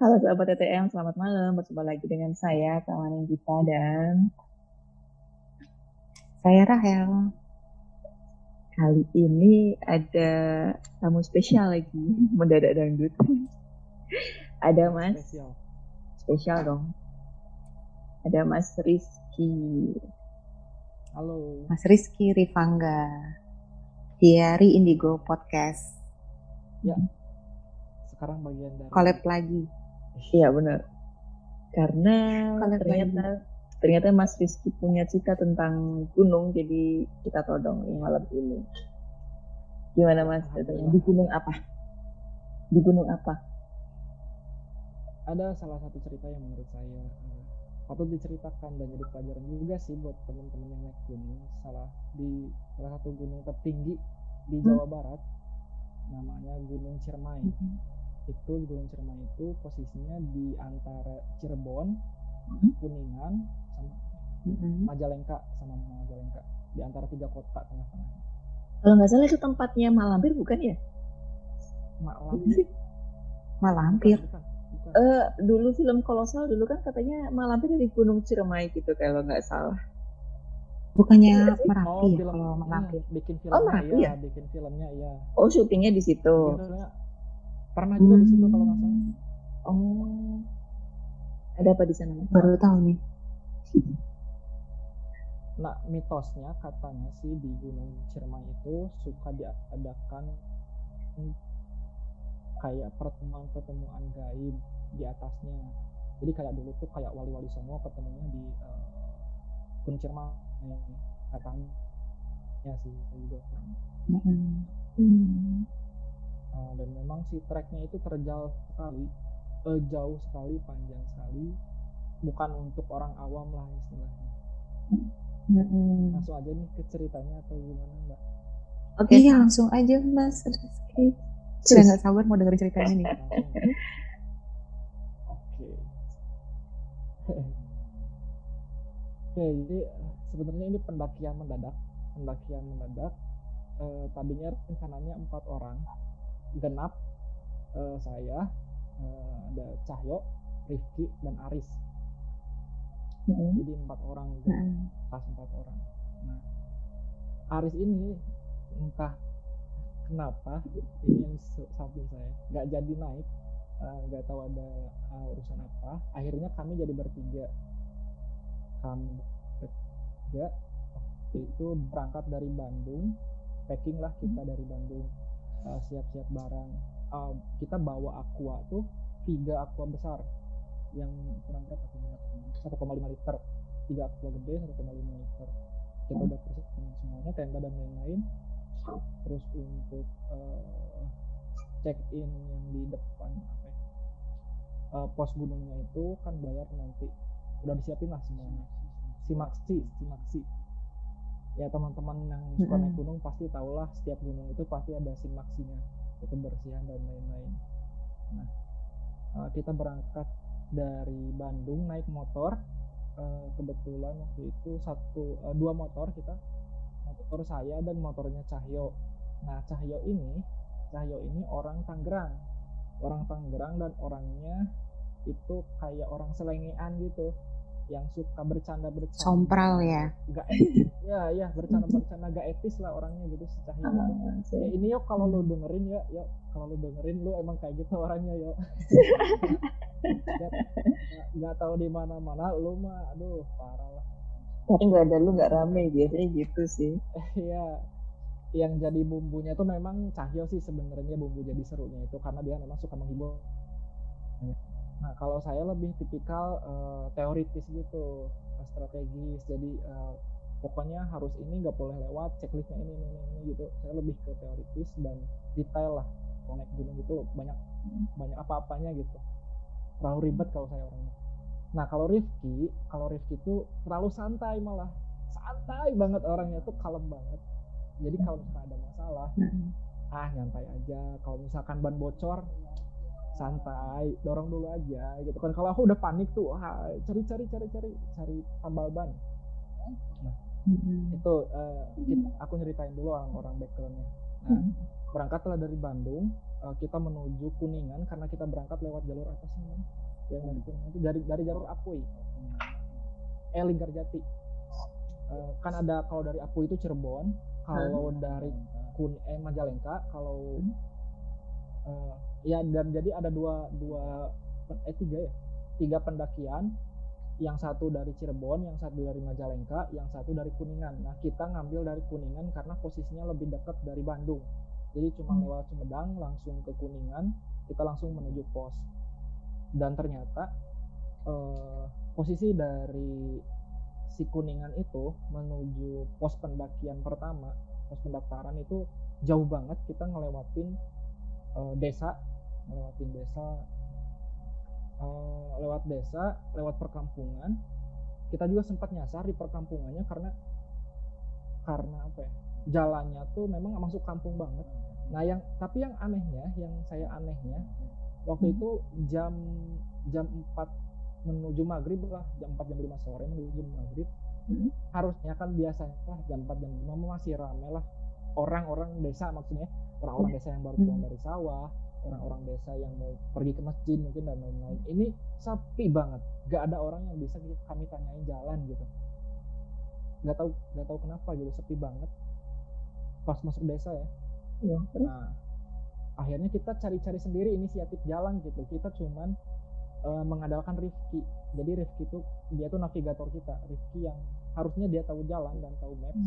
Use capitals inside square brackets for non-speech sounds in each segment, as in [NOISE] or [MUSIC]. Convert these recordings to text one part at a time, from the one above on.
Halo sahabat TTM, selamat malam. Berjumpa lagi dengan saya, kawan kita dan saya Rahel. Kali ini ada tamu spesial lagi, [LAUGHS] mendadak dangdut. [LAUGHS] ada Mas spesial. spesial dong. Ada Mas Rizky. Halo. Mas Rizky Rifangga. Diary Indigo Podcast. Ya. Sekarang bagian dari collab lagi. Iya benar. Karena ternyata ternyata Mas Rizky punya cita tentang gunung jadi kita todong yang malam ini. Gimana Mas? Di gunung apa? Di gunung apa? Ada salah satu cerita yang menurut saya uh, patut diceritakan dan jadi pelajaran juga sih buat teman-teman yang naik gunung. Salah di salah satu gunung tertinggi di hmm. Jawa Barat namanya Gunung Ciremai. Hmm. Itu Gunung Ciremai itu posisinya di antara Cirebon hmm. Kuningan mm-hmm. Majalengka sama Majalengka di antara tiga kota tengah-tengah. Kalau nggak salah itu tempatnya Malampir bukan ya? Malampir. Malampir. Bukan, bukan, bukan. Uh, dulu film kolosal dulu kan katanya Malampir dari Gunung Ciremai gitu kalau nggak salah. Bukannya ya, Merapi oh, ya film, kalau Malampir. Hmm, bikin filmnya oh, Merapi ya, ya, bikin filmnya ya. Oh, syutingnya di situ. Pernah juga hmm. di situ kalau nggak salah. Oh. Ada apa di sana? Baru tahu nih. Nah, mitosnya katanya sih di Gunung Ciremai itu suka diadakan kayak pertemuan-pertemuan gaib di atasnya. Jadi kayak dulu tuh kayak wali-wali semua ketemunya di uh, Gunung Ciremai katanya. Ya sih, saya juga hmm. Uh, dan memang si treknya itu terjal sekali, uh, jauh sekali, panjang sekali. Bukan untuk orang awam lah istilahnya. Hmm. Langsung aja nih ke ceritanya atau gimana mbak? Oke, okay. iya langsung aja mas Rizky. Sudah nggak sabar mau dengerin ceritanya nih. [LAUGHS] Oke. Oke, jadi sebenarnya ini pendakian mendadak. Pendakian mendadak. Eh, tadinya rencananya empat orang, genap eh, saya, eh, ada Cahyo, Rifki, dan Aris hmm. jadi empat orang gitu. hmm. pas empat orang nah Aris ini entah kenapa ini yang samping saya nggak jadi naik eh, nggak uh, tahu ada uh, urusan apa akhirnya kami jadi bertiga kami bertiga itu berangkat dari Bandung packing lah kita hmm. dari Bandung uh, siap-siap barang. Uh, kita bawa aqua tuh tiga aqua besar. Yang kurang berapa sih? 1,5 liter. Tiga aqua gede 1,5 liter. Kita udah persiapkan semuanya tenda dan lain-lain. Terus untuk uh, check in yang di depan apa uh, pos gunungnya itu kan bayar nanti. Udah disiapin lah semuanya. Simaksi simaksi ya teman-teman yang suka naik gunung pasti tahulah setiap gunung itu pasti ada simaksinya kebersihan dan lain-lain. Nah uh, kita berangkat dari Bandung naik motor. Uh, kebetulan waktu itu satu uh, dua motor kita motor saya dan motornya Cahyo. Nah Cahyo ini Cahyo ini orang Tangerang. Orang Tangerang dan orangnya itu kayak orang selengean gitu yang suka bercanda bercanda sompral ya. [LAUGHS] Ya ya bercanda bercanda gak etis lah orangnya gitu si Cahyo uh, gitu. ya ini yuk kalau lu dengerin ya yuk. Kalau lu dengerin lu emang kayak gitu orangnya yuk. [LAUGHS] Nggak tahu di mana mana lu mah aduh parah lah. Tapi nggak ada lu nggak rame biasanya gitu sih. [LAUGHS] Iya. Yang jadi bumbunya tuh memang Cahyo sih sebenarnya bumbu jadi serunya itu karena dia memang suka menghibur nah kalau saya lebih tipikal uh, teoritis gitu strategis. Jadi uh, pokoknya harus ini nggak boleh lewat checklistnya ini, ini ini gitu. Saya lebih ke teoritis dan detail lah kalau naik gunung itu banyak banyak apa-apanya gitu. Terlalu ribet kalau saya orangnya. Nah kalau Rifki kalau Rifki itu terlalu santai malah. Santai banget orangnya tuh kalem banget. Jadi kalau misalkan ada masalah ah nyantai aja. Kalau misalkan ban bocor santai dorong dulu aja gitu kan. Kalau aku udah panik tuh ah, cari cari cari cari cari tambal ban. Nah hmm. itu uh, kita, aku nyeritain dulu orang-orang backgroundnya. Nah berangkatlah dari Bandung uh, kita menuju Kuningan karena kita berangkat lewat jalur apa sih namanya yang dari Kuningan itu dari dari jalur Apuy eh Linggarjati uh, kan ada kalau dari Apuy itu Cirebon kalau dari Kun eh Majalengka kalau uh, ya dan jadi ada dua dua eh tiga ya tiga pendakian yang satu dari Cirebon, yang satu dari Majalengka, yang satu dari Kuningan. Nah, kita ngambil dari Kuningan karena posisinya lebih dekat dari Bandung. Jadi cuma Hmm. lewat Sumedang langsung ke Kuningan, kita langsung menuju pos. Dan ternyata eh, posisi dari si Kuningan itu menuju pos pendakian pertama, pos pendaftaran itu jauh banget. Kita ngelewatin eh, desa, ngelewatin desa eh, lewat desa, lewat perkampungan. Kita juga sempat nyasar di perkampungannya karena karena apa ya? Jalannya tuh memang masuk kampung banget. Nah, yang tapi yang anehnya, yang saya anehnya waktu Hmm. itu jam jam 4 menuju maghrib lah, jam 4 jam 5 sore menuju maghrib. Hmm. Harusnya kan biasanya lah jam 4 jam 5 masih rame lah orang-orang desa maksudnya orang-orang desa yang baru pulang Hmm. dari sawah orang-orang desa yang mau pergi ke masjid mungkin dan lain-lain. Ini sepi banget. Gak ada orang yang bisa kami tanyain jalan gitu. Nggak tahu nggak tahu kenapa gitu sepi banget. Pas masuk desa ya. Ya, nah akhirnya kita cari-cari sendiri inisiatif jalan gitu. Kita cuman eh, mengandalkan Rifki. Jadi Rifki itu dia tuh navigator kita. Rifki yang harusnya dia tahu jalan dan tahu maps.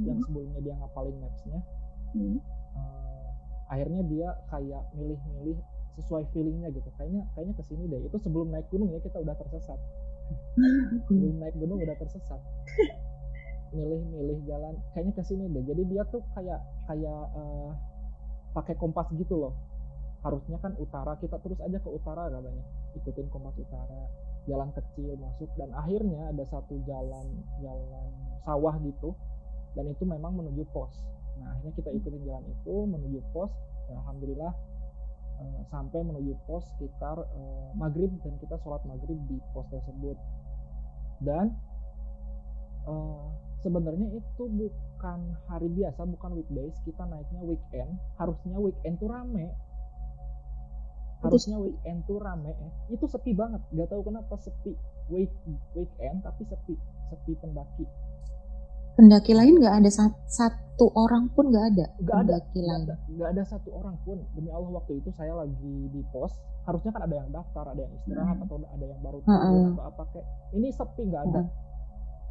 Yang sebelumnya dia ngapalin mapsnya. Hmm. eh, akhirnya dia kayak milih-milih sesuai feelingnya gitu. Kayaknya kayaknya ke sini deh. Itu sebelum naik gunung ya kita udah tersesat. [LAUGHS] Sebelum naik gunung udah tersesat. Milih-milih jalan kayaknya ke sini deh. Jadi dia tuh kayak kayak eh, pakai kompas gitu loh. Harusnya kan utara kita terus aja ke utara katanya. Ikutin kompas utara. Jalan kecil masuk dan akhirnya ada satu jalan jalan sawah gitu. Dan itu memang menuju pos nah akhirnya kita ikutin jalan itu menuju pos. Dan alhamdulillah eh, sampai menuju pos sekitar eh, maghrib dan kita sholat maghrib di pos tersebut. Dan eh, sebenarnya itu bukan hari biasa bukan weekdays. Kita naiknya weekend. Harusnya weekend tuh rame. Harusnya weekend tuh rame. Itu sepi banget. Gak tahu kenapa sepi week weekend tapi sepi sepi pendaki Pendaki lain nggak ada sat- satu orang pun nggak ada. Nggak ada, Pendaki nggak lain. ada nggak ada satu orang pun demi Allah waktu itu saya lagi di pos harusnya kan ada yang daftar ada yang istirahat Hmm. atau ada yang baru turun atau apa kayak ini sepi nggak ada Heeh.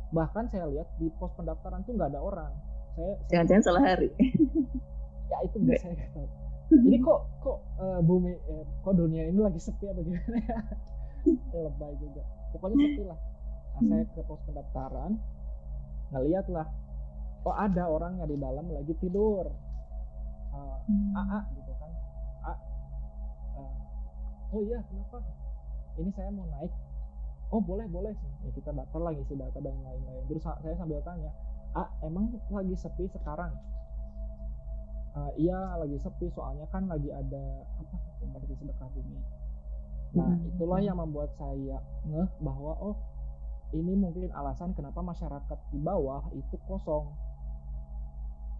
bahkan saya lihat di pos pendaftaran tuh nggak ada orang saya Jangan-jangan salah hari. [LAUGHS] ya itu nggak saya jadi kok kok eh, bumi eh, kok dunia ini lagi sepi apa gimana [LAUGHS] ya Ya, lebay juga pokoknya sepi lah nah, saya ke pos pendaftaran ngeliat lah oh ada orangnya di dalam lagi tidur. Eh, AA gitu kan. A eh, oh iya kenapa? Ini saya mau naik. Oh boleh boleh. Ya kita daftar lagi ngisi data dan lain-lain. Terus sa- saya sambil tanya A emang lagi sepi sekarang? "Eh, iya lagi sepi soalnya kan lagi ada apa seperti sedekah bumi. Nah Hmm. itulah yang membuat saya ngeh bahwa oh ini mungkin alasan kenapa masyarakat di bawah itu kosong.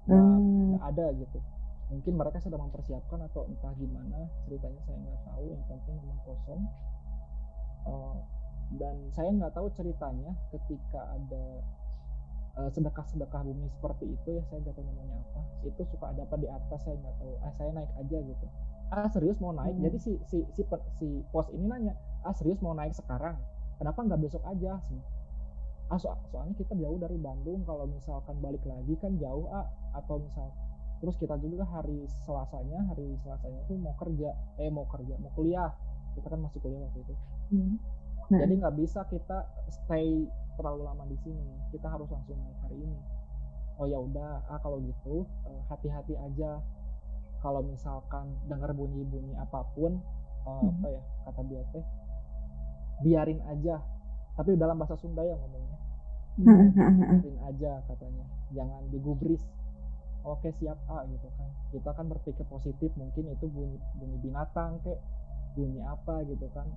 Nggak Hmm. ada gitu. Mungkin mereka sedang mempersiapkan atau entah gimana ceritanya saya nggak tahu. Yang penting memang kosong. Eh, dan saya nggak tahu ceritanya ketika ada eh, sedekah-sedekah bumi seperti itu ya saya nggak tahu namanya apa. Itu suka ada apa di atas saya nggak tahu. Ah saya naik aja gitu. Ah serius mau naik? Hmm. jadi si si si si pos ini nanya ah serius mau naik sekarang kenapa nggak besok aja ah so- soalnya kita jauh dari Bandung. Kalau misalkan balik lagi kan jauh ah atau misal terus kita juga hari Selasanya hari Selasanya itu mau kerja eh mau kerja mau kuliah. Kita kan masih kuliah waktu itu. Hmm. Nah. jadi nggak bisa kita stay terlalu lama di sini. Kita harus langsung naik hari ini. Oh ya udah. Ah kalau gitu eh, hati-hati aja. Kalau misalkan dengar bunyi-bunyi apa pun eh, Hmm. apa ya kata dia teh biarin aja. Tapi dalam bahasa Sunda ya ngomongnya. Heeh. biarin aja katanya. Jangan digubris. Oke siap ah gitu kan. Kita kan berpikir positif mungkin itu bunyi bunyi binatang kek. Bunyi apa gitu kan.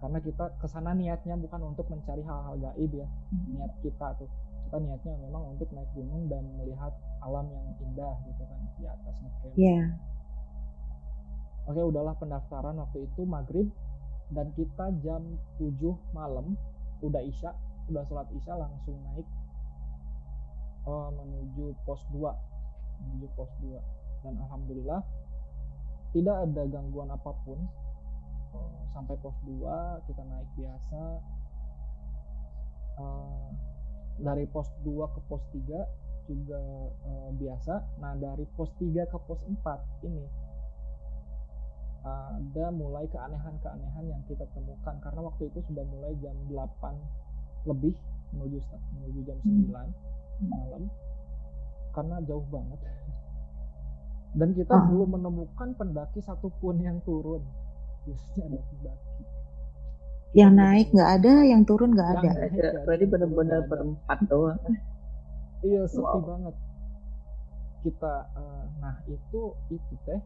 Karena kita ke sana niatnya bukan untuk mencari hal-hal gaib ya. Niat kita tuh. Kita niatnya memang untuk naik gunung dan melihat alam yang indah gitu kan di atas ngecamp. Iya. Oke, udahlah pendaftaran waktu itu maghrib dan kita jam 7 malam udah isya, udah sholat isya langsung naik eh, menuju pos 2 menuju pos 2 dan alhamdulillah tidak ada gangguan apa pun. Eh, sampai pos 2 kita naik biasa. Eh, dari pos 2 ke pos 3 juga eh, biasa. Nah dari pos 3 ke pos 4 ini ada mulai keanehan-keanehan yang kita temukan karena waktu itu sudah mulai jam 8 lebih menuju menuju jam 9 malam karena jauh banget [LAUGHS] dan kita Ah. belum menemukan pendaki satupun yang turun biasanya ada pendaki Yang naik nggak ada, yang turun nggak ada. ada, berarti benar-benar berempat doang. Iya sepi Wow. banget. Kita, eh, nah itu itu teh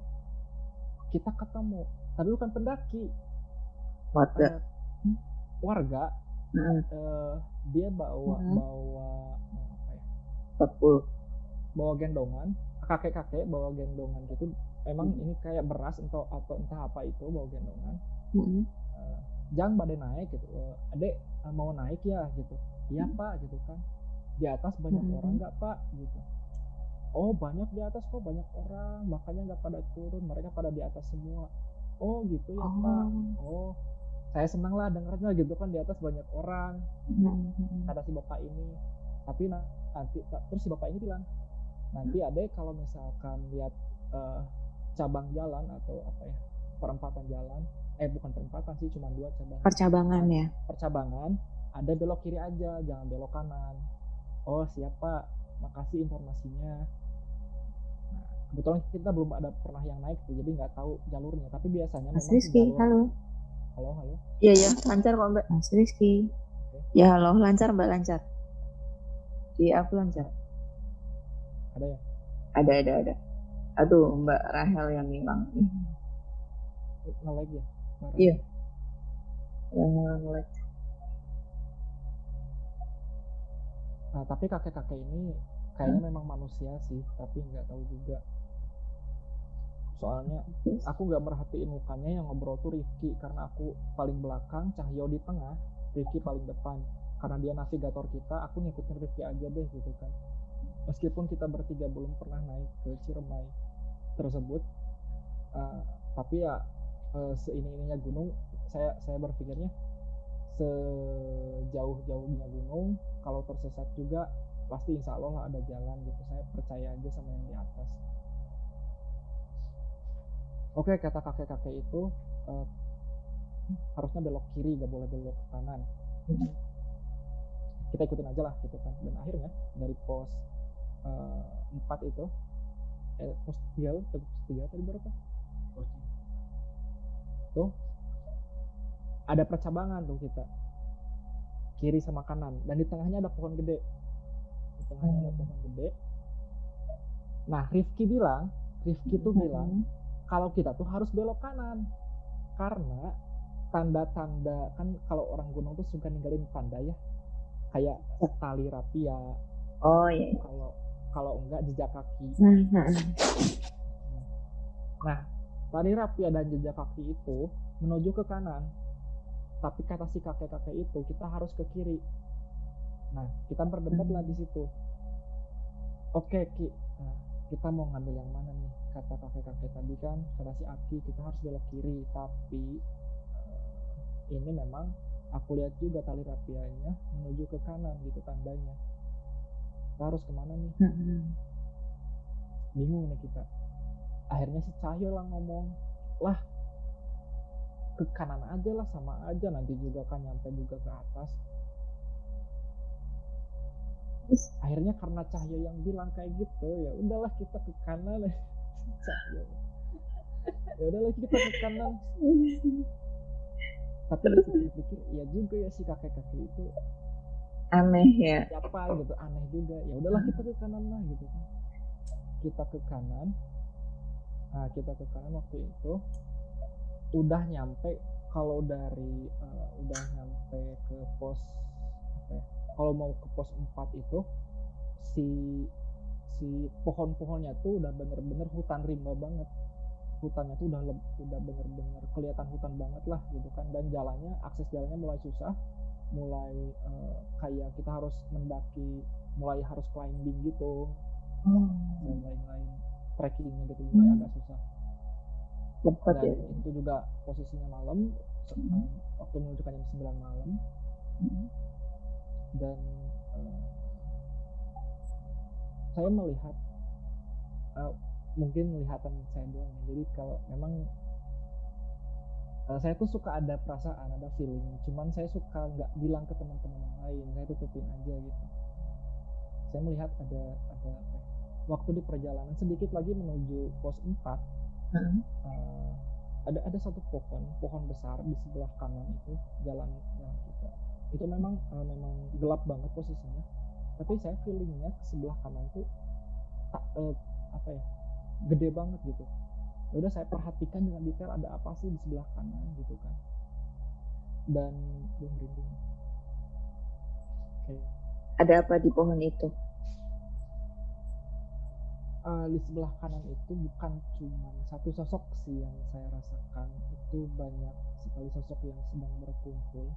kita ketemu, tapi bukan pendaki, Warga. eh, warga. Heeh, eh, dia bawa Mhm. bawa apa ya? 40. Bawa gendongan, kakek-kakek bawa gendongan gitu. Emang Hmm. ini kayak beras atau atau entah apa itu bawa gendongan. Mm-mm. Eh, jangan badai naik gitu. Eh, adek mau naik ya gitu. Iya pak gitu kan. Di atas banyak Mhm. orang nggak pak gitu. Oh banyak di atas kok banyak orang makanya nggak pada turun mereka pada di atas semua. Oh gitu ya pak. Oh. Oh saya senang lah dengarnya gitu kan di atas banyak orang Mm-mm. kata si bapak ini. Tapi na- nanti terus si bapak ini bilang nanti adek kalau misalkan lihat eh, cabang jalan atau apa ya perempatan jalan eh bukan perempatan sih cuma dua cabang Percabangan ya. percabangan ada belok kiri aja jangan belok kanan oh siapa makasih informasinya kebetulan kita belum ada pernah yang naik tuh jadi nggak tahu jalurnya tapi biasanya Mas Rizky, jalur- halo. halo halo Iya ya, lancar kok Mbak. Mas Rizky. Ya halo, lancar Mbak lancar. Di aku lancar. ada ya Ada ada ada. Aduh Mbak Rahel yang hilang. nge-lag ya. Iya. Nge-lag. nah tapi kakek kakek ini kayaknya memang manusia sih tapi nggak tahu juga soalnya aku nggak merhatiin mukanya yang ngobrol tuh Rifki karena aku paling belakang Cahyo di tengah Rifki paling depan. Karena dia navigator kita aku ngikutin Rifki aja deh gitu kan. Meskipun kita bertiga belum pernah naik ke Ciremai tersebut eh, tapi ya eh, seini ininya gunung saya saya berpikirnya sejauh jauhnya gunung kalau tersesat juga pasti insya Allah lah ada jalan gitu. Saya percaya aja sama yang di atas oke kata kakek kakek itu eh, harusnya belok kiri gak boleh belok ke kanan. Kita ikutin aja lah gitu kan. Dan akhirnya dari pos eh, 4 itu eh, pos 3 pos 3 tadi berapa? Tuh ada percabangan tuh kita. Kiri sama kanan. Dan di tengahnya ada pohon gede. Di tengahnya ada pohon gede. Nah Rifki bilang Rifki tuh bilang kalau kita tuh harus belok kanan karena tanda-tanda kan kalau orang gunung tuh suka ninggalin tanda ya kayak tali rapia Oh iya. kalau kalau enggak jejak kaki Mm-mm. Nah, tali rapia dan jejak kaki itu menuju ke kanan. Tapi kata si kakek-kakek itu kita harus ke kiri. Nah, kita berdebat lah di situ. Oke, Ki. Nah, kita mau ngambil yang mana nih? Kata kakek-kakek tadi kan, kata si Aki kita harus belok kiri. Tapi eh, ini memang aku lihat juga tali rapianya menuju ke kanan gitu tandanya. Kita harus ke mana nih? Mm-mm. bingung nih kita akhirnya si Cahyo lah ngomong lah ke kanan aja lah sama aja nanti juga kan nyampe juga ke atas Terus? akhirnya karena Cahyo yang bilang kayak gitu ya udahlah kita ke kanan. [LAUGHS] Cahyo. Ya udahlah kita ke kanan. Tapi dipikir ya juga ya si kakek kakek itu. Aneh ya. siapa gitu aneh juga. Ya udahlah kita ke kanan lah gitu kan. Kita ke kanan. Nah kita ke kanan waktu itu. Udah nyampe kalau dari eh, udah nyampe ke pos kalau mau ke pos 4 itu si si pohon-pohonnya tuh udah bener-bener hutan rimba banget hutannya tuh udah udah bener-bener kelihatan hutan banget lah gitu kan dan jalannya akses jalannya mulai susah mulai eh, kayak kita harus mendaki mulai harus climbing gitu dan lain-lain trekkingnya gitu mulai Hmm. agak susah Lebat dan ya. itu juga posisinya malam Hmm. waktu menunjukkan jam 9 malam Hmm. Dan eh, saya melihat eh, mungkin lihatan saya doang ya. jadi kalau memang eh, saya tuh suka ada perasaan ada feeling cuman saya suka nggak bilang ke teman-teman yang lain saya tutupin aja gitu saya melihat ada ada apa ya, waktu di perjalanan sedikit lagi menuju pos 4 Hmm. eh, ada ada satu pohon pohon besar di sebelah kanan itu jalan jalan kita itu memang eh, memang gelap banget posisinya. Tapi saya feelingnya ke sebelah kanan tuh tak eh, apa ya gede banget gitu. Ya udah saya perhatikan dengan detail ada apa sih di sebelah kanan gitu kan. Dan gue merinding. Oke Ada apa di pohon itu? Eh, di sebelah kanan itu bukan cuma satu sosok sih yang saya rasakan. Itu banyak sekali sosok yang sedang berkumpul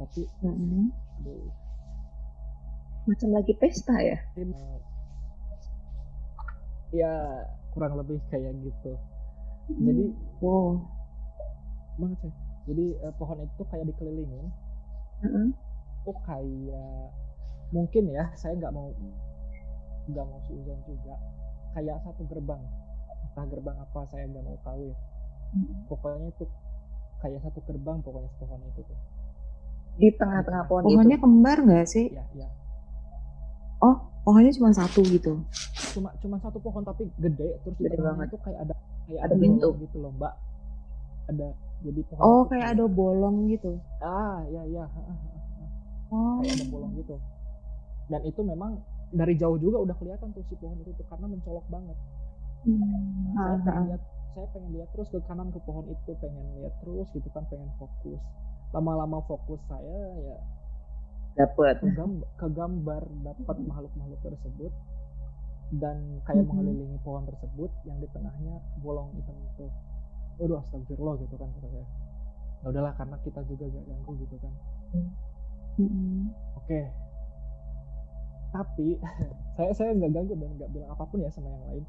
tapi Mm-mm. aduh. Macam lagi pesta ya? eh, ya kurang lebih kayak gitu. Jadi Wow. banget sih. Jadi eh, pohon itu kayak dikelilingin. Hmm. tuh kayak mungkin ya saya nggak mau nggak mau suzon juga. Kayak satu gerbang. Entah gerbang apa saya nggak mau tahu ya. Pokoknya itu kayak satu gerbang pokoknya pohon itu tuh Di tengah-tengah pohon Pohonnya itu. kembar nggak sih? ya ya Oh, pohonnya cuma satu gitu. cuma cuma satu pohon tapi gede terus di Gede tengahnya banget. itu kayak ada kayak Ada pintu. gitu loh mbak ada jadi pohon Oh, kayak ada bolong gitu. ah ya ya. Oh. kayak ada bolong gitu dan itu memang dari jauh juga udah kelihatan tuh si pohon itu tuh karena mencolok banget Hmm. Nah, saya Ah, pengen lihat saya pengen lihat terus ke kanan ke pohon itu pengen lihat terus gitu kan pengen fokus lama-lama fokus saya ya Dapat. kegam kegambar dapat makhluk-makhluk tersebut dan kayak Mhm. mengelilingi pohon tersebut yang di tengahnya bolong hitam itu. Waduh astagfirullah gitu kan kata saya. Ya udahlah karena kita juga gak ganggu gitu kan. Mm-mm. oke. Tapi [LAUGHS] saya saya nggak ganggu dan nggak bilang apa pun ya sama yang lain.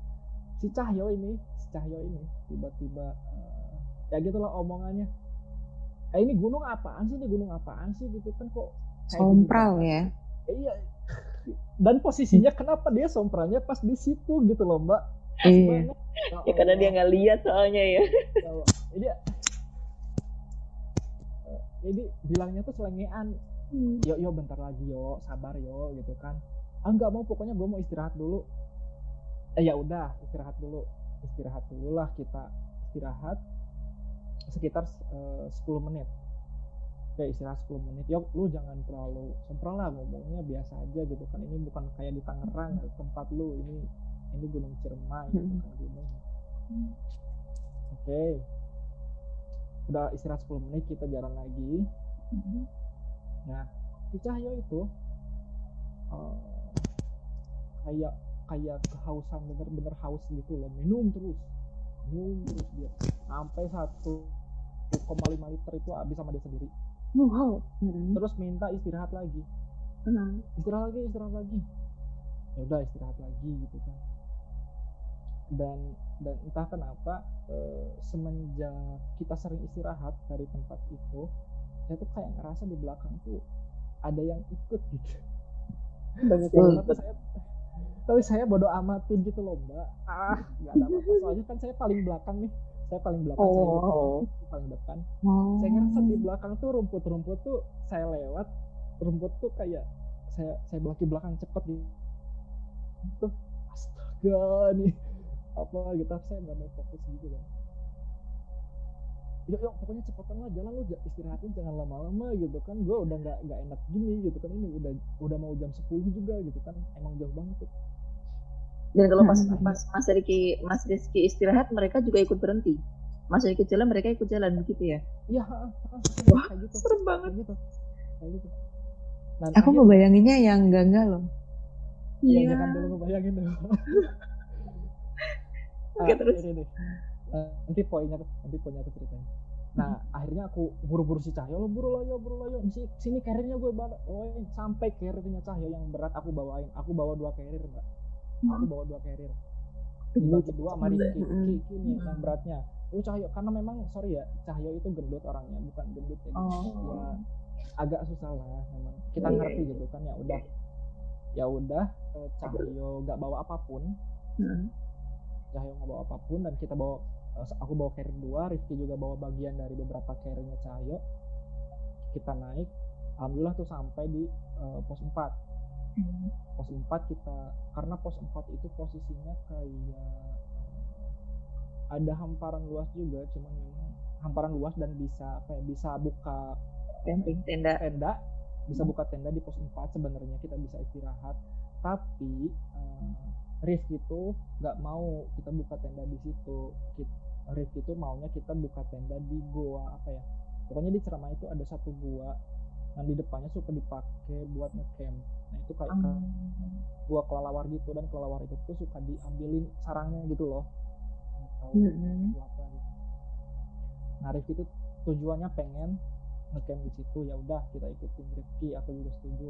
Si Cahyo ini si Cahyo ini tiba-tiba eh, ya gitulah omongannya eh ini gunung apaan sih ini gunung apaan sih gitu kan kok gini Sompral banget?" ya. Eh, iya dan posisinya kenapa dia sompralnya pas di situ gitu loh mbak Iya. banget. Ya karena dia nggak lihat soalnya ya. Ya. Jadi eh, jadi bilangnya tuh selengean. Yo yo bentar lagi yo, sabar yo gitu kan. Ah nggak mau pokoknya gue mau istirahat dulu. Eh ya udah istirahat dulu, istirahat dulu lah kita istirahat sekitar eh, 10 menit. Oke istirahat 10 menit. Yo lu jangan terlalu sempral lah ngomongnya biasa aja gitu kan. Ini bukan kayak di Tangerang tempat lu ini ini Gunung Ciremai gitu kan gunung. Oke. Udah istirahat 10 menit kita jalan lagi. Nah, si Cahyo itu eh, kayak kayak kehausan bener-bener haus gitu loh, minum terus, minum terus dia sampai satu 1,5 liter itu habis sama dia sendiri. Wow. Mm-mm. Terus minta istirahat lagi, Hmm. istirahat lagi, istirahat lagi. Ya udah istirahat lagi gitu kan. Dan dan entah kenapa eh, semenjak kita sering istirahat dari tempat itu, saya tuh kayak ngerasa di belakang tuh ada yang ikut gitu. Banyak Oh, yang tapi saya tapi saya bodoh amatin gitu loh mbak ah nggak ada apa-apa soalnya kan saya paling belakang nih saya paling belakang saya depan, Oh. dia paling depan. Oh. saya ngerasa di belakang tuh rumput-rumput tuh saya lewat rumput tuh kayak saya saya belaki belakang cepet gitu. Tuh astaga nih apa gitu saya nggak mau fokus gitu kan. Yuk yuk pokoknya cepetan lah jalan lu istirahatin jangan lama-lama gitu kan. Gue udah nggak nggak enak gini gitu kan ini udah udah mau jam 10 juga gitu kan emang jauh banget tuh Dan kalau pas Hmm. pas Mas Riki Mas Rizky istirahat mereka juga ikut berhenti. Mas Riki jalan mereka ikut jalan begitu ya. iya Wah, gitu Serem banget. gitu kayak gitu Dan Aku akhirnya- ngebayanginnya yang enggak-enggak loh. Iya, Iya. jangan dulu ngebayangin dulu. [LAUGHS] Oke, Ah, terus? ini nih. Eh, nanti poinnya tuh, nanti poinnya tuh ceritain. Nah, akhirnya aku buru-buru si Cahyo, lo buru lo yo, buru lo yo. Di si- sini carriernya gue bawa, oh, sampai carriernya Cahyo yang berat aku bawain. Aku bawa dua carrier, Mbak. Aku bawa dua carrier. Dibagi dua sama Rizky. Mm-mm. Ki, ki nih yang beratnya. Oh, Cahyo, karena memang sorry ya, Cahyo itu gendut orangnya, bukan gendut ya. Oh. Ya agak susah lah memang. Kita Iya, ngerti iya. gitu kan ya udah. Ya udah, eh, Cahyo gak bawa apa pun. Hmm. Cahyo nggak bawa apa pun dan kita bawa eh, aku bawa carrier dua Rifki juga bawa bagian dari beberapa carriernya Cahyo kita naik alhamdulillah tuh sampai di eh, pos 4 pos 4 kita karena pos 4 itu posisinya kayak eh, ada hamparan luas juga cuman memang hamparan luas dan bisa apa ya bisa buka Camping tenda. tenda. Bisa buka tenda di pos 4 sebenarnya kita bisa istirahat. Tapi eh, Rifki itu nggak mau kita buka tenda di situ. Kit- Rifki itu maunya kita buka tenda di goa apa ya pokoknya di ceramah itu ada satu gua yang di depannya suka dipakai buat ngecamp nah itu kayak Hmm. gua kelelawar gitu dan kelelawar itu tuh suka diambilin sarangnya gitu loh itu apa gitu. Nah Rifki itu tujuannya pengen ngecamp di situ ya udah kita ikutin Rifki aku juga setuju.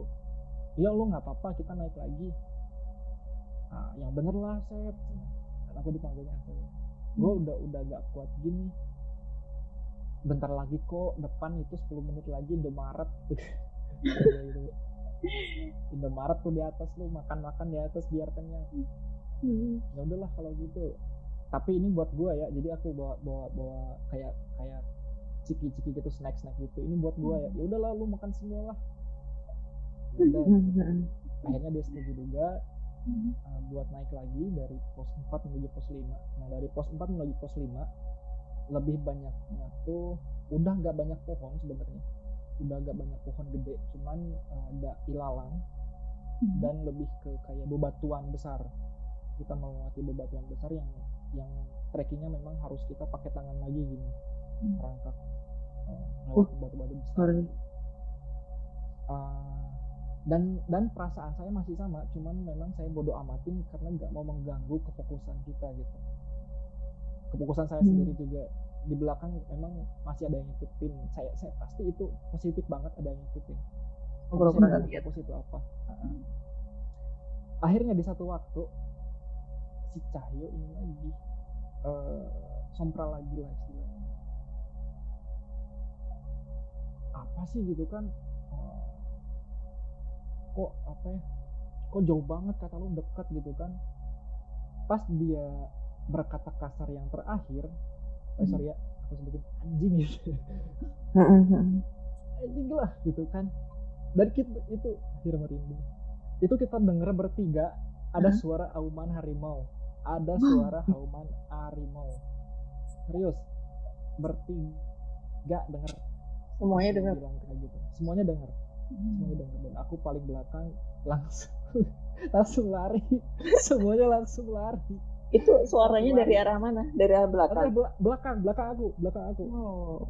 Iya lu nggak apa-apa kita naik lagi. Nah, yang bener lah Sep. Dan aku dipanggilnya Sep. Gue udah udah gak kuat gini. Bentar lagi kok depan itu 10 menit lagi Indomaret. [LAUGHS] gitu. [LAUGHS] Indomaret tuh di atas lu makan-makan di atas biar kenyang. Hmm. ya udahlah kalau gitu. Tapi ini buat gua ya jadi aku bawa bawa bawa kayak kayak ciki ciki gitu snack snack gitu. Ini buat gua ya. Ya udahlah lu makan semua lah. Ya udah, [LAUGHS] akhirnya dia setuju juga uh, buat naik lagi dari pos 4 menuju pos 5 nah dari pos 4 menuju pos 5 lebih banyaknya tuh udah nggak banyak pohon sebenarnya. Udah nggak banyak pohon gede cuman uh, ada ilalang dan lebih ke kayak bebatuan besar. Kita melewati bebatuan besar yang yang trekkingnya memang harus kita pakai tangan lagi gini. Merangkak uh, lewat batu-batu besar. Uh, dan dan perasaan saya masih sama cuman memang saya bodoh amatin karena nggak mau mengganggu kefokusan kita gitu. Kefokusan saya Hmm. sendiri juga di belakang memang masih ada yang ngikutin. Saya saya pasti itu positif banget ada yang ngikutin Pura-pura saya nggak lihat. fokus itu apa? Akhirnya di satu waktu si Cahyo ini lagi eh sompral lagi lah istilahnya. Apa sih gitu kan? Eh, kok apa ya? Kok jauh banget kata lu dekat gitu kan? Pas dia berkata kasar yang terakhir oh sorry ya aku sebutin anjing gitu Hmm. anjing lah gitu kan dan kita itu akhir merinding itu kita denger bertiga ada Hah? suara auman harimau. Ada Wow. suara auman harimau. Serius bertiga denger. Semuanya kayak gitu. Semuanya denger. Semuanya denger. Dan aku paling belakang langsung [LAUGHS] langsung lari. [LAUGHS] Semuanya langsung lari. Itu suaranya dari arah mana? Dari arah belakang. bela- belakang belakang aku belakang aku. Oh.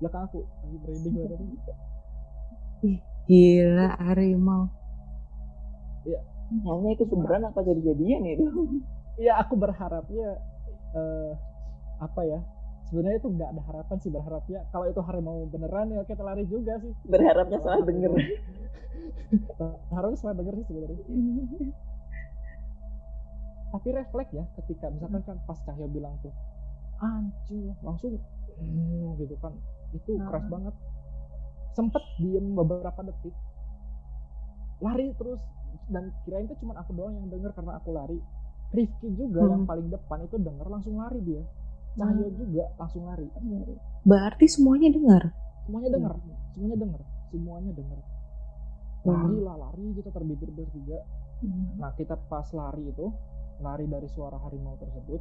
belakang aku. Lagi merinding banget Gila harimau. Hanya itu beneran apa jadi-jadian itu? ya aku berharapnya eh, apa ya sebenarnya itu nggak ada harapan sih berharapnya kalau itu harimau beneran ya kita lari juga sih Berharapnya salah denger. [LAUGHS] harusnya salah denger sih sebenarnya tapi refleks ya ketika misalkan kan pas Cahyo bilang tuh anjing langsung hmm, gitu kan itu Ah. keras banget sempet diem beberapa detik. Lari terus dan kirain itu cuma aku doang yang denger karena aku lari. Rifki juga Hmm. yang paling depan itu denger langsung lari dia. Cahyo juga langsung lari. Berarti semuanya dengar. semuanya denger. Semuanya denger. Semuanya denger. Lari lah lari kita terbitir bertiga. Nah, kita pas lari itu, lari dari suara harimau tersebut,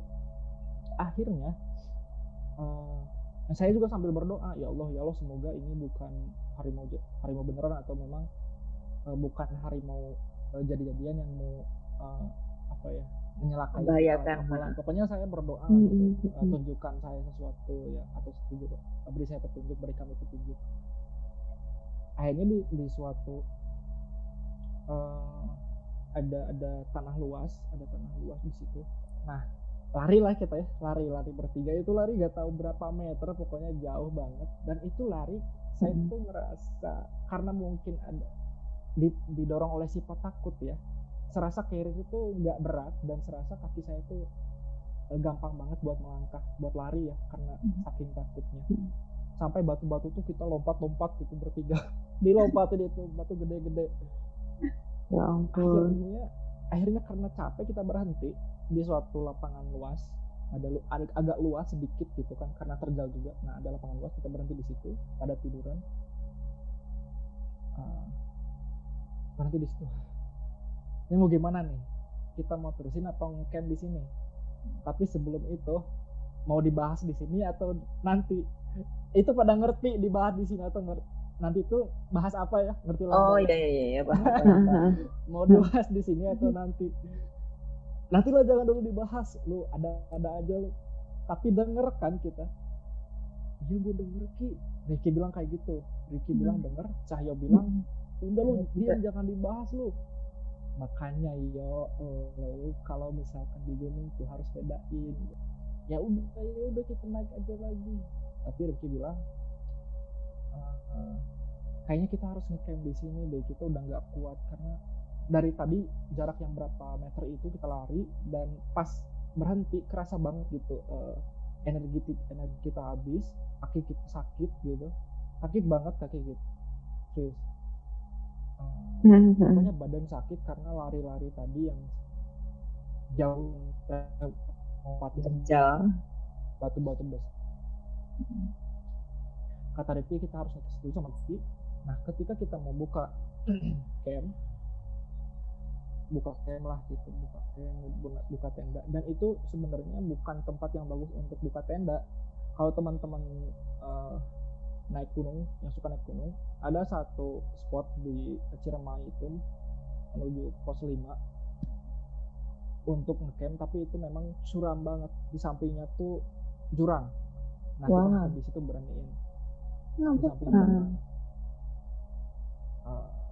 akhirnya eh, saya juga sambil berdoa, ya Allah, ya Allah, semoga ini bukan harimau harimau beneran atau memang eh, bukan harimau eh, jadi-jadian yang mau eh, apa ya menyelakai Membahayakan. apalah. Pokoknya saya berdoa Hmm, gitu, hmm, hmm. tunjukkan saya sesuatu ya atau setuju beri saya petunjuk, beri kami petunjuk. Akhirnya di, di suatu uh, ada ada tanah luas ada tanah luas di situ nah lari lah kita ya lari lari bertiga itu lari gak tahu berapa meter pokoknya jauh banget dan itu lari saya tuh ngerasa karena mungkin ada didorong oleh sifat takut ya serasa kiri itu nggak berat dan serasa kaki saya itu eh, gampang banget buat melangkah buat lari ya karena saking takutnya. Sampai batu-batu tuh kita lompat-lompat gitu bertiga [LAUGHS] dilompatin itu batu gede-gede. Ya ampun. Akhirnya akhirnya karena capek kita berhenti di suatu lapangan luas ada lu, agak luas sedikit gitu kan karena terjal juga. Nah ada lapangan luas kita berhenti di situ pada tiduran. Uh, berhenti di situ. Ini mau gimana nih? Kita mau terusin apa ngecamp di sini? Tapi sebelum itu mau dibahas di sini atau nanti? Itu pada ngerti dibahas di sini atau ngerti nanti itu bahas apa ya? Ngerti lah. Oh iya iya iya, iya [LAUGHS] mau dibahas di sini atau nanti nanti lo jangan dulu dibahas lu ada ada aja lu tapi denger kan kita? Iya gue denger ki. Ricky bilang kayak gitu. Ricky hmm. bilang denger. Cahyo bilang udah lu dia jangan dibahas lu makanya yo oh, kalau misalkan di gunung tuh harus bedain. Ya udah ya udah kita naik aja lagi. Tapi Ricky bilang uh, uh, kayaknya kita harus ngecamp di sini deh. Kita udah nggak kuat karena dari tadi jarak yang berapa meter itu kita lari dan pas berhenti kerasa banget gitu uh, energi energi kita habis kaki kita sakit gitu. Sakit banget kaki kita terus uh, pokoknya badan sakit karena lari-lari tadi yang jauh lompatnya batu-batu besar. Kata Ricky kita harus dulu sama Ricky nah ketika kita mau buka [CLEARS THROAT] camp buka camp lah gitu buka camp buka tenda. Dan itu sebenarnya bukan tempat yang bagus untuk buka tenda. Kalau teman-teman uh, naik gunung yang suka naik gunung ada satu spot di Ciremai itu menuju pos 5 untuk ngecamp tapi itu memang suram banget. Di sampingnya tuh jurang. Nah wow. kita di situ beraniin. Di sampingnya uh,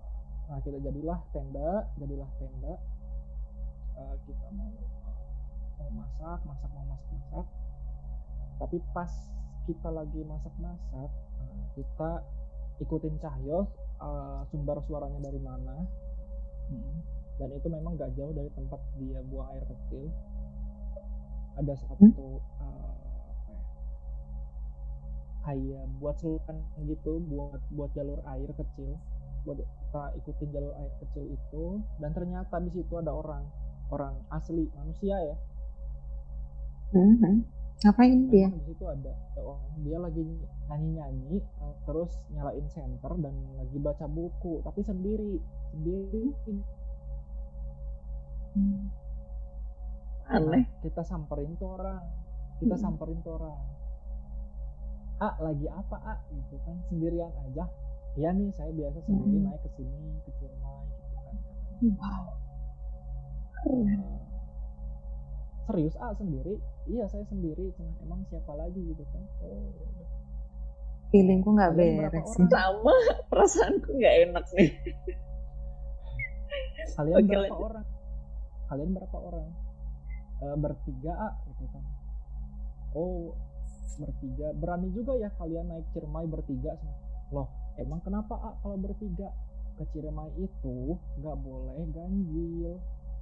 nah kita jadilah tenda jadilah tenda. Uh, kita mau mau masak masak mau masak masak. Tapi pas kita lagi masak-masak uh, kita ikutin Cahyo uh, sumber suaranya dari mana. Hmm. Dan itu memang gak jauh dari tempat dia buang air kecil. Ada satu hmm? uh, apa ya, kayak buat seluruhan gitu buat buat jalur air kecil kita ikutin jalur air kecil itu dan ternyata di situ ada orang orang asli manusia ya hmm. ngapain dia di situ ada, ada orang dia lagi nyanyi nyanyi uh, terus nyalain center dan lagi baca buku tapi sendiri sendiri Hmm. Aneh. Kita samperin tuh orang. Kita hmm. samperin tuh orang. A lagi apa A gitu kan sendirian aja. Iya nih saya biasa sendiri hmm. naik ke sini ke Ciremai gitu kan. Wow. Uh, serius A sendiri? Iya saya sendiri. Cuma emang siapa lagi gitu kan? Oh ya. Feelingku nggak beres sih. Sama [LAUGHS] perasaanku nggak enak nih. Kalian okay, berapa orang? kalian berapa orang e, bertiga ah gitu kan oh bertiga berani juga ya kalian naik Ciremai bertiga loh emang kenapa ah kalau bertiga? Ke Ciremai itu nggak boleh ganjil.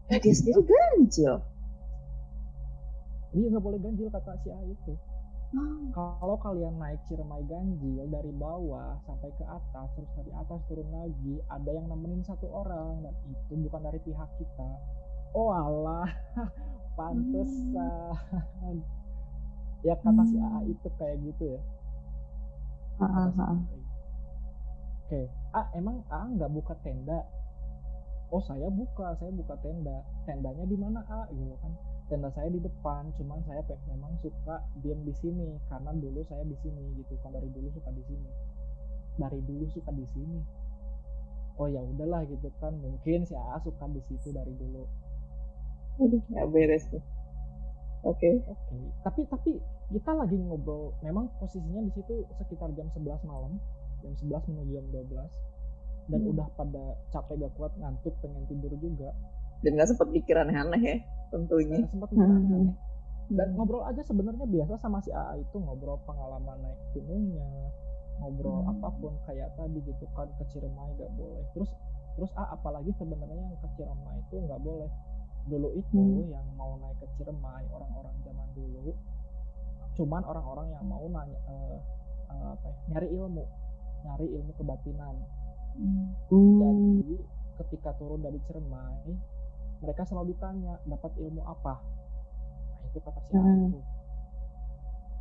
Ya dia sendiri ganjil? Iya nggak boleh ganjil kata si A itu. Hmm. Kalau kalian naik Ciremai ganjil dari bawah sampai ke atas, terus dari atas turun lagi, ada yang nemenin satu orang dan itu bukan dari pihak kita. Oh alah. [LAUGHS] Pantesan. Hmm. ya kata si AA hmm. itu kayak gitu ya. Uh, uh, oke okay. ah emang A nggak buka tenda oh saya buka saya buka tenda tendanya di mana A gitu kan tenda saya di depan cuman saya memang suka diam di sini karena dulu saya di sini gitu kan dari dulu suka di sini dari dulu suka di sini oh ya udahlah gitu kan mungkin si A suka di situ dari dulu Aduh, nggak beres nih. Oke. Okay. Oke. Okay. Tapi tapi kita lagi ngobrol. Memang posisinya di situ sekitar jam 11 malam, jam 11 menuju jam 12. dan Hmm. udah pada capek gak kuat ngantuk pengen tidur juga Dan nggak sempat pikir aneh-aneh ya, tentunya. Saya sempat Hmm. aneh-aneh dan Hmm. ngobrol aja sebenarnya biasa sama si AA itu ngobrol pengalaman naik gunungnya ngobrol Hmm. apa pun kayak tadi gitu kan ke Ciremai gak boleh terus terus ah apalagi sebenarnya yang ke Ciremai itu nggak boleh dulu itu Hmm. yang mau naik ke Ciremai orang-orang zaman dulu cuman orang-orang yang mau nanya eh, eh, apa ya, nyari ilmu nyari ilmu kebatinan Hmm. Hmm. jadi ketika turun dari Ciremai mereka selalu ditanya dapat ilmu apa nah itu kata si Hmm. itu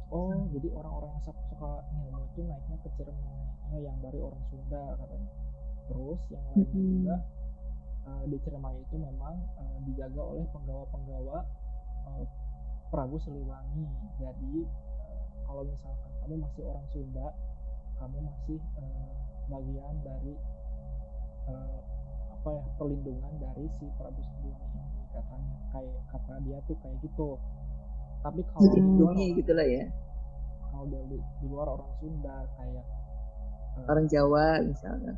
oh jadi orang-orang yang suka ilmu itu naiknya ke Ciremai oh, yang dari orang Sunda katanya terus yang lainnya Hmm. juga eh, di Ciremai itu memang eh, dijaga oleh penggawa-penggawa eh, Prabu Siliwangi jadi kalau misalkan kamu masih orang Sunda kamu masih eh, bagian dari eh, apa ya perlindungan dari si Prabu Siliwangi ini katanya kayak kata dia tuh kayak gitu tapi kalau di luar gitu lah ya. kalau di, di, di luar orang Sunda kayak eh, Orang Jawa misalnya.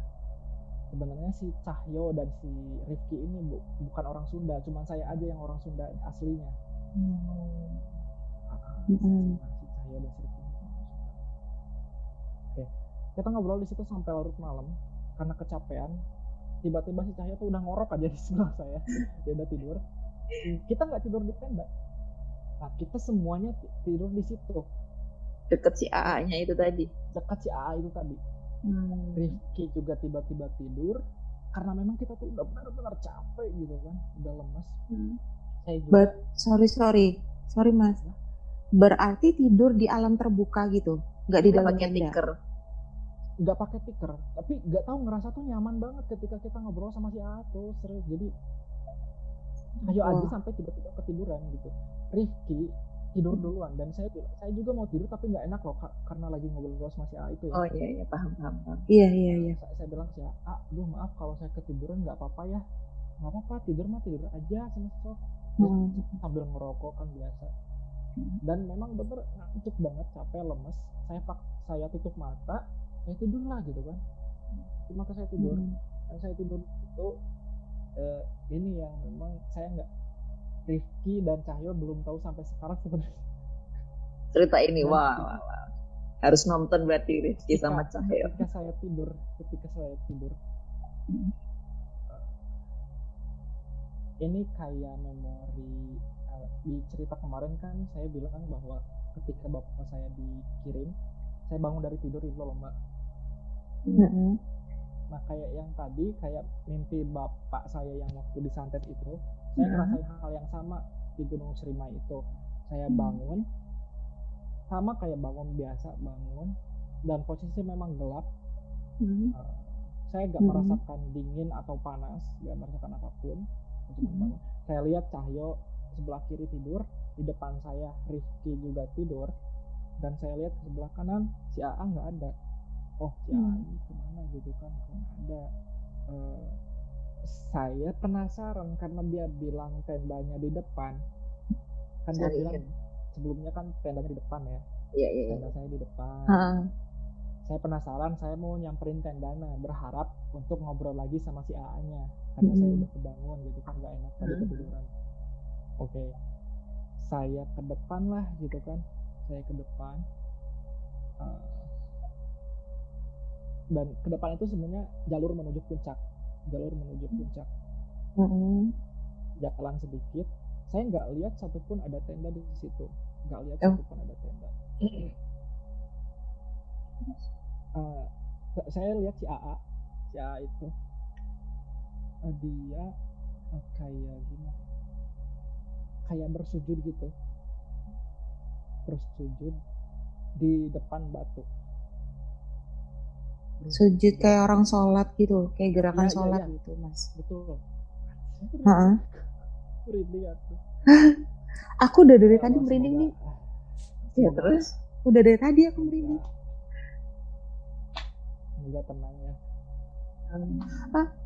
sebenarnya si Cahyo dan si Rifki ini bu, bukan orang Sunda cuman saya aja yang orang Sunda aslinya Ah, Mm-mm. si oke. Kita ngobrol di situ sampai larut malam karena kecapean. Tiba-tiba si Cahyo tuh udah ngorok aja di sebelah saya. [LAUGHS] Dia udah tidur. Kita nggak tidur di tenda. Nah kita semuanya ti- tidur di situ. Deket si AA-nya itu tadi. dekat si AA itu tadi. Hmm. Rifki juga tiba-tiba tidur karena memang kita tuh udah benar-benar capek gitu kan. Udah lemes. Hmm. saya juga But sorry sorry. Sorry mas. Berarti tidur di alam terbuka gitu, nggak di dalam pakai tenda. tikar. nggak pakai tikar tapi nggak tahu ngerasa tuh nyaman banget ketika kita ngobrol sama si tuh serius jadi ayo aja Wah. sampai tiba-tiba ketiduran gitu Rifki tidur duluan dan saya bilang saya juga mau tidur tapi nggak enak loh Kak, karena lagi ngobrol sama si AA itu ya Oh iya iya paham paham. paham. Iya iya iya. saya, saya bilang sih ah aduh maaf kalau saya ketiduran nggak apa-apa ya nggak apa-apa tidur mah tidur aja sama sok Terus Hmm. sambil ngerokok kan biasa dan memang bener ngantuk banget capek lemes saya pak saya tutup mata saya tidur lah gitu kan mata saya tidur Hmm. dan saya tidur itu eh, ini yang memang saya nggak Rifki dan Cahyo belum tahu sampai sekarang sebenarnya Cerita ini Dan- wah, wah, wah. harus nonton berarti Rizky Ketika- sama Cahyo. ketika saya tidur ketika saya tidur Hmm. ini kayak memori di cerita kemarin kan saya bilang bahwa ketika bapak saya dikirim saya bangun dari tidur itu loh mbak Mm-mm. nah kayak yang tadi kayak mimpi bapak saya yang waktu disantet itu saya Hmm. ngerasain hal yang sama di Gunung Serimai itu saya bangun sama kayak bangun biasa bangun dan posisi memang gelap Hmm. Uh, saya nggak Mhm. merasakan dingin atau panas, nggak merasakan apa pun. Saya Mhm. bangun. Saya lihat Cahyo sebelah kiri tidur, di depan saya Rifki juga tidur, dan saya lihat ke sebelah kanan si AA nggak ada. Oh si AA Hmm. ini ke mana gitu kan? Nggak ada? Uh, saya penasaran karena dia bilang tendanya di depan. Kan dia bilang sebelumnya kan tendanya di depan ya, Iya iya. iya. tenda saya di depan Ha. saya penasaran saya mau nyamperin tendana berharap untuk ngobrol lagi sama si AA-nya karena saya Mm-mm. udah kebangun gitu kan nggak enak tadi Mm. ketiduran oke. Saya ke depan lah gitu kan. Saya ke depan. Uh, dan ke depan itu sebenarnya jalur menuju puncak. Jalur menuju puncak. Mm-mm. jalan sedikit. Saya nggak lihat satupun ada tenda di situ. Nggak lihat Oh. satupun ada tenda. Sa- [CLEARS THROAT] saya lihat si AA si AA itu. Eh, dia eh, kayak gimana kayak bersujud gitu bersujud di depan batu Sujud kayak orang sholat gitu, kayak gerakan Iya, iya, sholat iya. gitu mas. betul Ha-ha. [LAUGHS] merinding aku [LAUGHS] Aku udah dari Ya tadi merinding nih, semoga- Ya terus. udah dari tadi aku merinding. semoga tenang ya Hmm.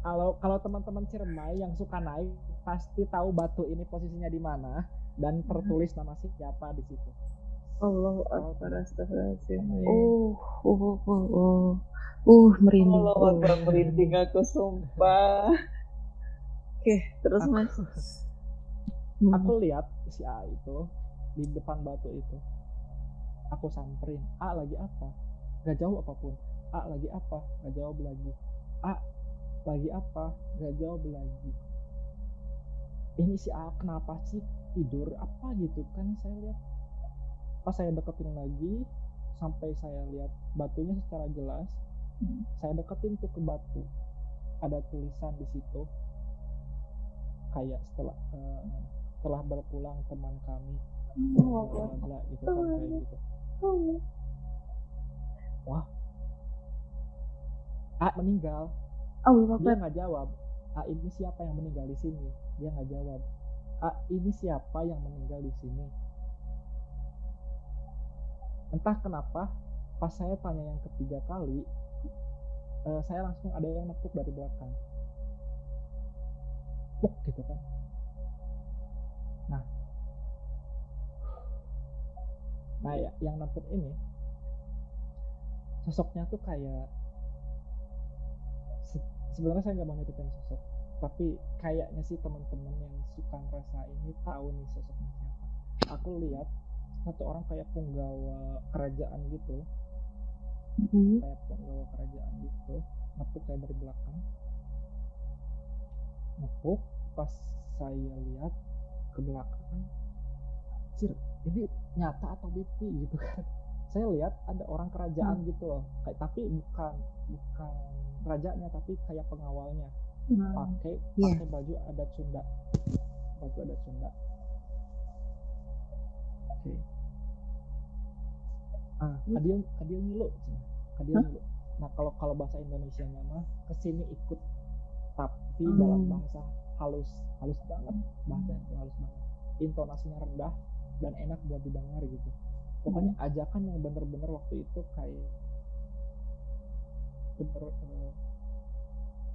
kalau kalau teman-teman Ciremai yang suka naik pasti tahu batu ini posisinya di mana dan tertulis nama siapa di situ. Allahu Akbar astagfirullahaladzim. Oh, oh, oh, oh, oh. Uh, merinding. Allahu Oh. Akbar merinding aku sumpah. Oke, terus Aku- Mas. [LAUGHS] Hmm. aku lihat si A itu di depan batu itu aku samperin A lagi apa gak jawab apa pun A lagi apa gak jawab lagi A lagi apa gak jawab lagi ini si A kenapa sih tidur? Apa gitu kan? Saya lihat pas saya deketin lagi sampai saya lihat batunya secara jelas Hmm. saya deketin tuh ke batu. Ada tulisan di situ kayak setelah eh, setelah berpulang teman kami. Bla bla bla gitu kan kayak gitu. Wah. A meninggal. Allahu dia Akbar. nggak jawab A ini siapa yang meninggal di sini dia nggak jawab. A ini siapa yang meninggal di sini? Entah kenapa pas saya tanya yang ketiga kali eh, saya langsung ada yang nekuk dari belakang. Puk gitu kan. Nah. Nah ya, yang nekuk ini sosoknya tuh kayak se- sebenarnya saya nggak mau nyeritain sosok tapi kayaknya sih teman-teman yang suka ngerasa ini tahu nih sosoknya siapa. Aku lihat satu orang kayak penggawa kerajaan gitu. Hmm. kayak penggawa kerajaan gitu nepuk saya dari belakang. Nepuk pas saya lihat ke belakang Cir, ini nyata atau mimpi? gitu kan. [LAUGHS] Saya lihat ada orang kerajaan gitu loh. Kayak tapi bukan bukan rajanya tapi kayak pengawalnya Hmm. pakai Iya. pakai baju adat Sunda baju adat Sunda oke ah kadil kadil ngilu Cina. kadil Hah? ngilu nah kalau kalau bahasa Indonesia nya mah ke sini ikut tapi Hmm. dalam bahasa halus halus banget bahasa itu halus banget intonasinya rendah dan enak buat didengar gitu pokoknya ajakan yang bener-bener waktu itu kayak bener eh,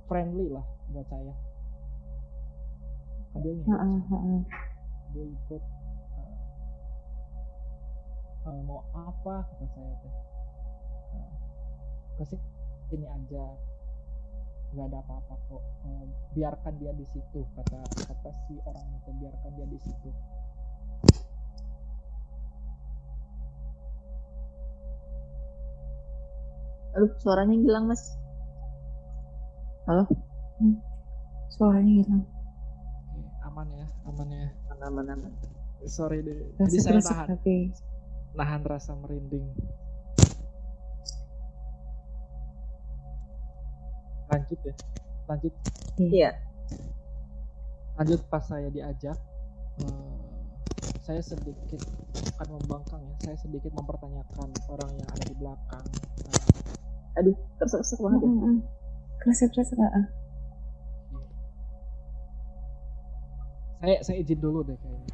friendly lah buat saya. Kadil ngilu Heeh, heeh. gue ikut uh, uh, mau apa kata saya teh. Uh, sini aja. Nggak ada apa-apa kok. Uh, biarkan dia di situ kata kata si orang itu. Biarkan dia di situ. Aduh, suaranya hilang, Mas. Suaranya hilang. Aman ya aman ya. Aman, aman. sorry deh. Jadi saya nahan. tapi nahan rasa merinding. Lanjut ya lanjut. Iya. lanjut pas saya diajak eh, saya sedikit bukan membangkang ya saya sedikit mempertanyakan orang yang ada di belakang. Aduh, keresek-keresek banget ya. Mm-mm. Keresek-keresek heeh. saya saya izin dulu deh kayaknya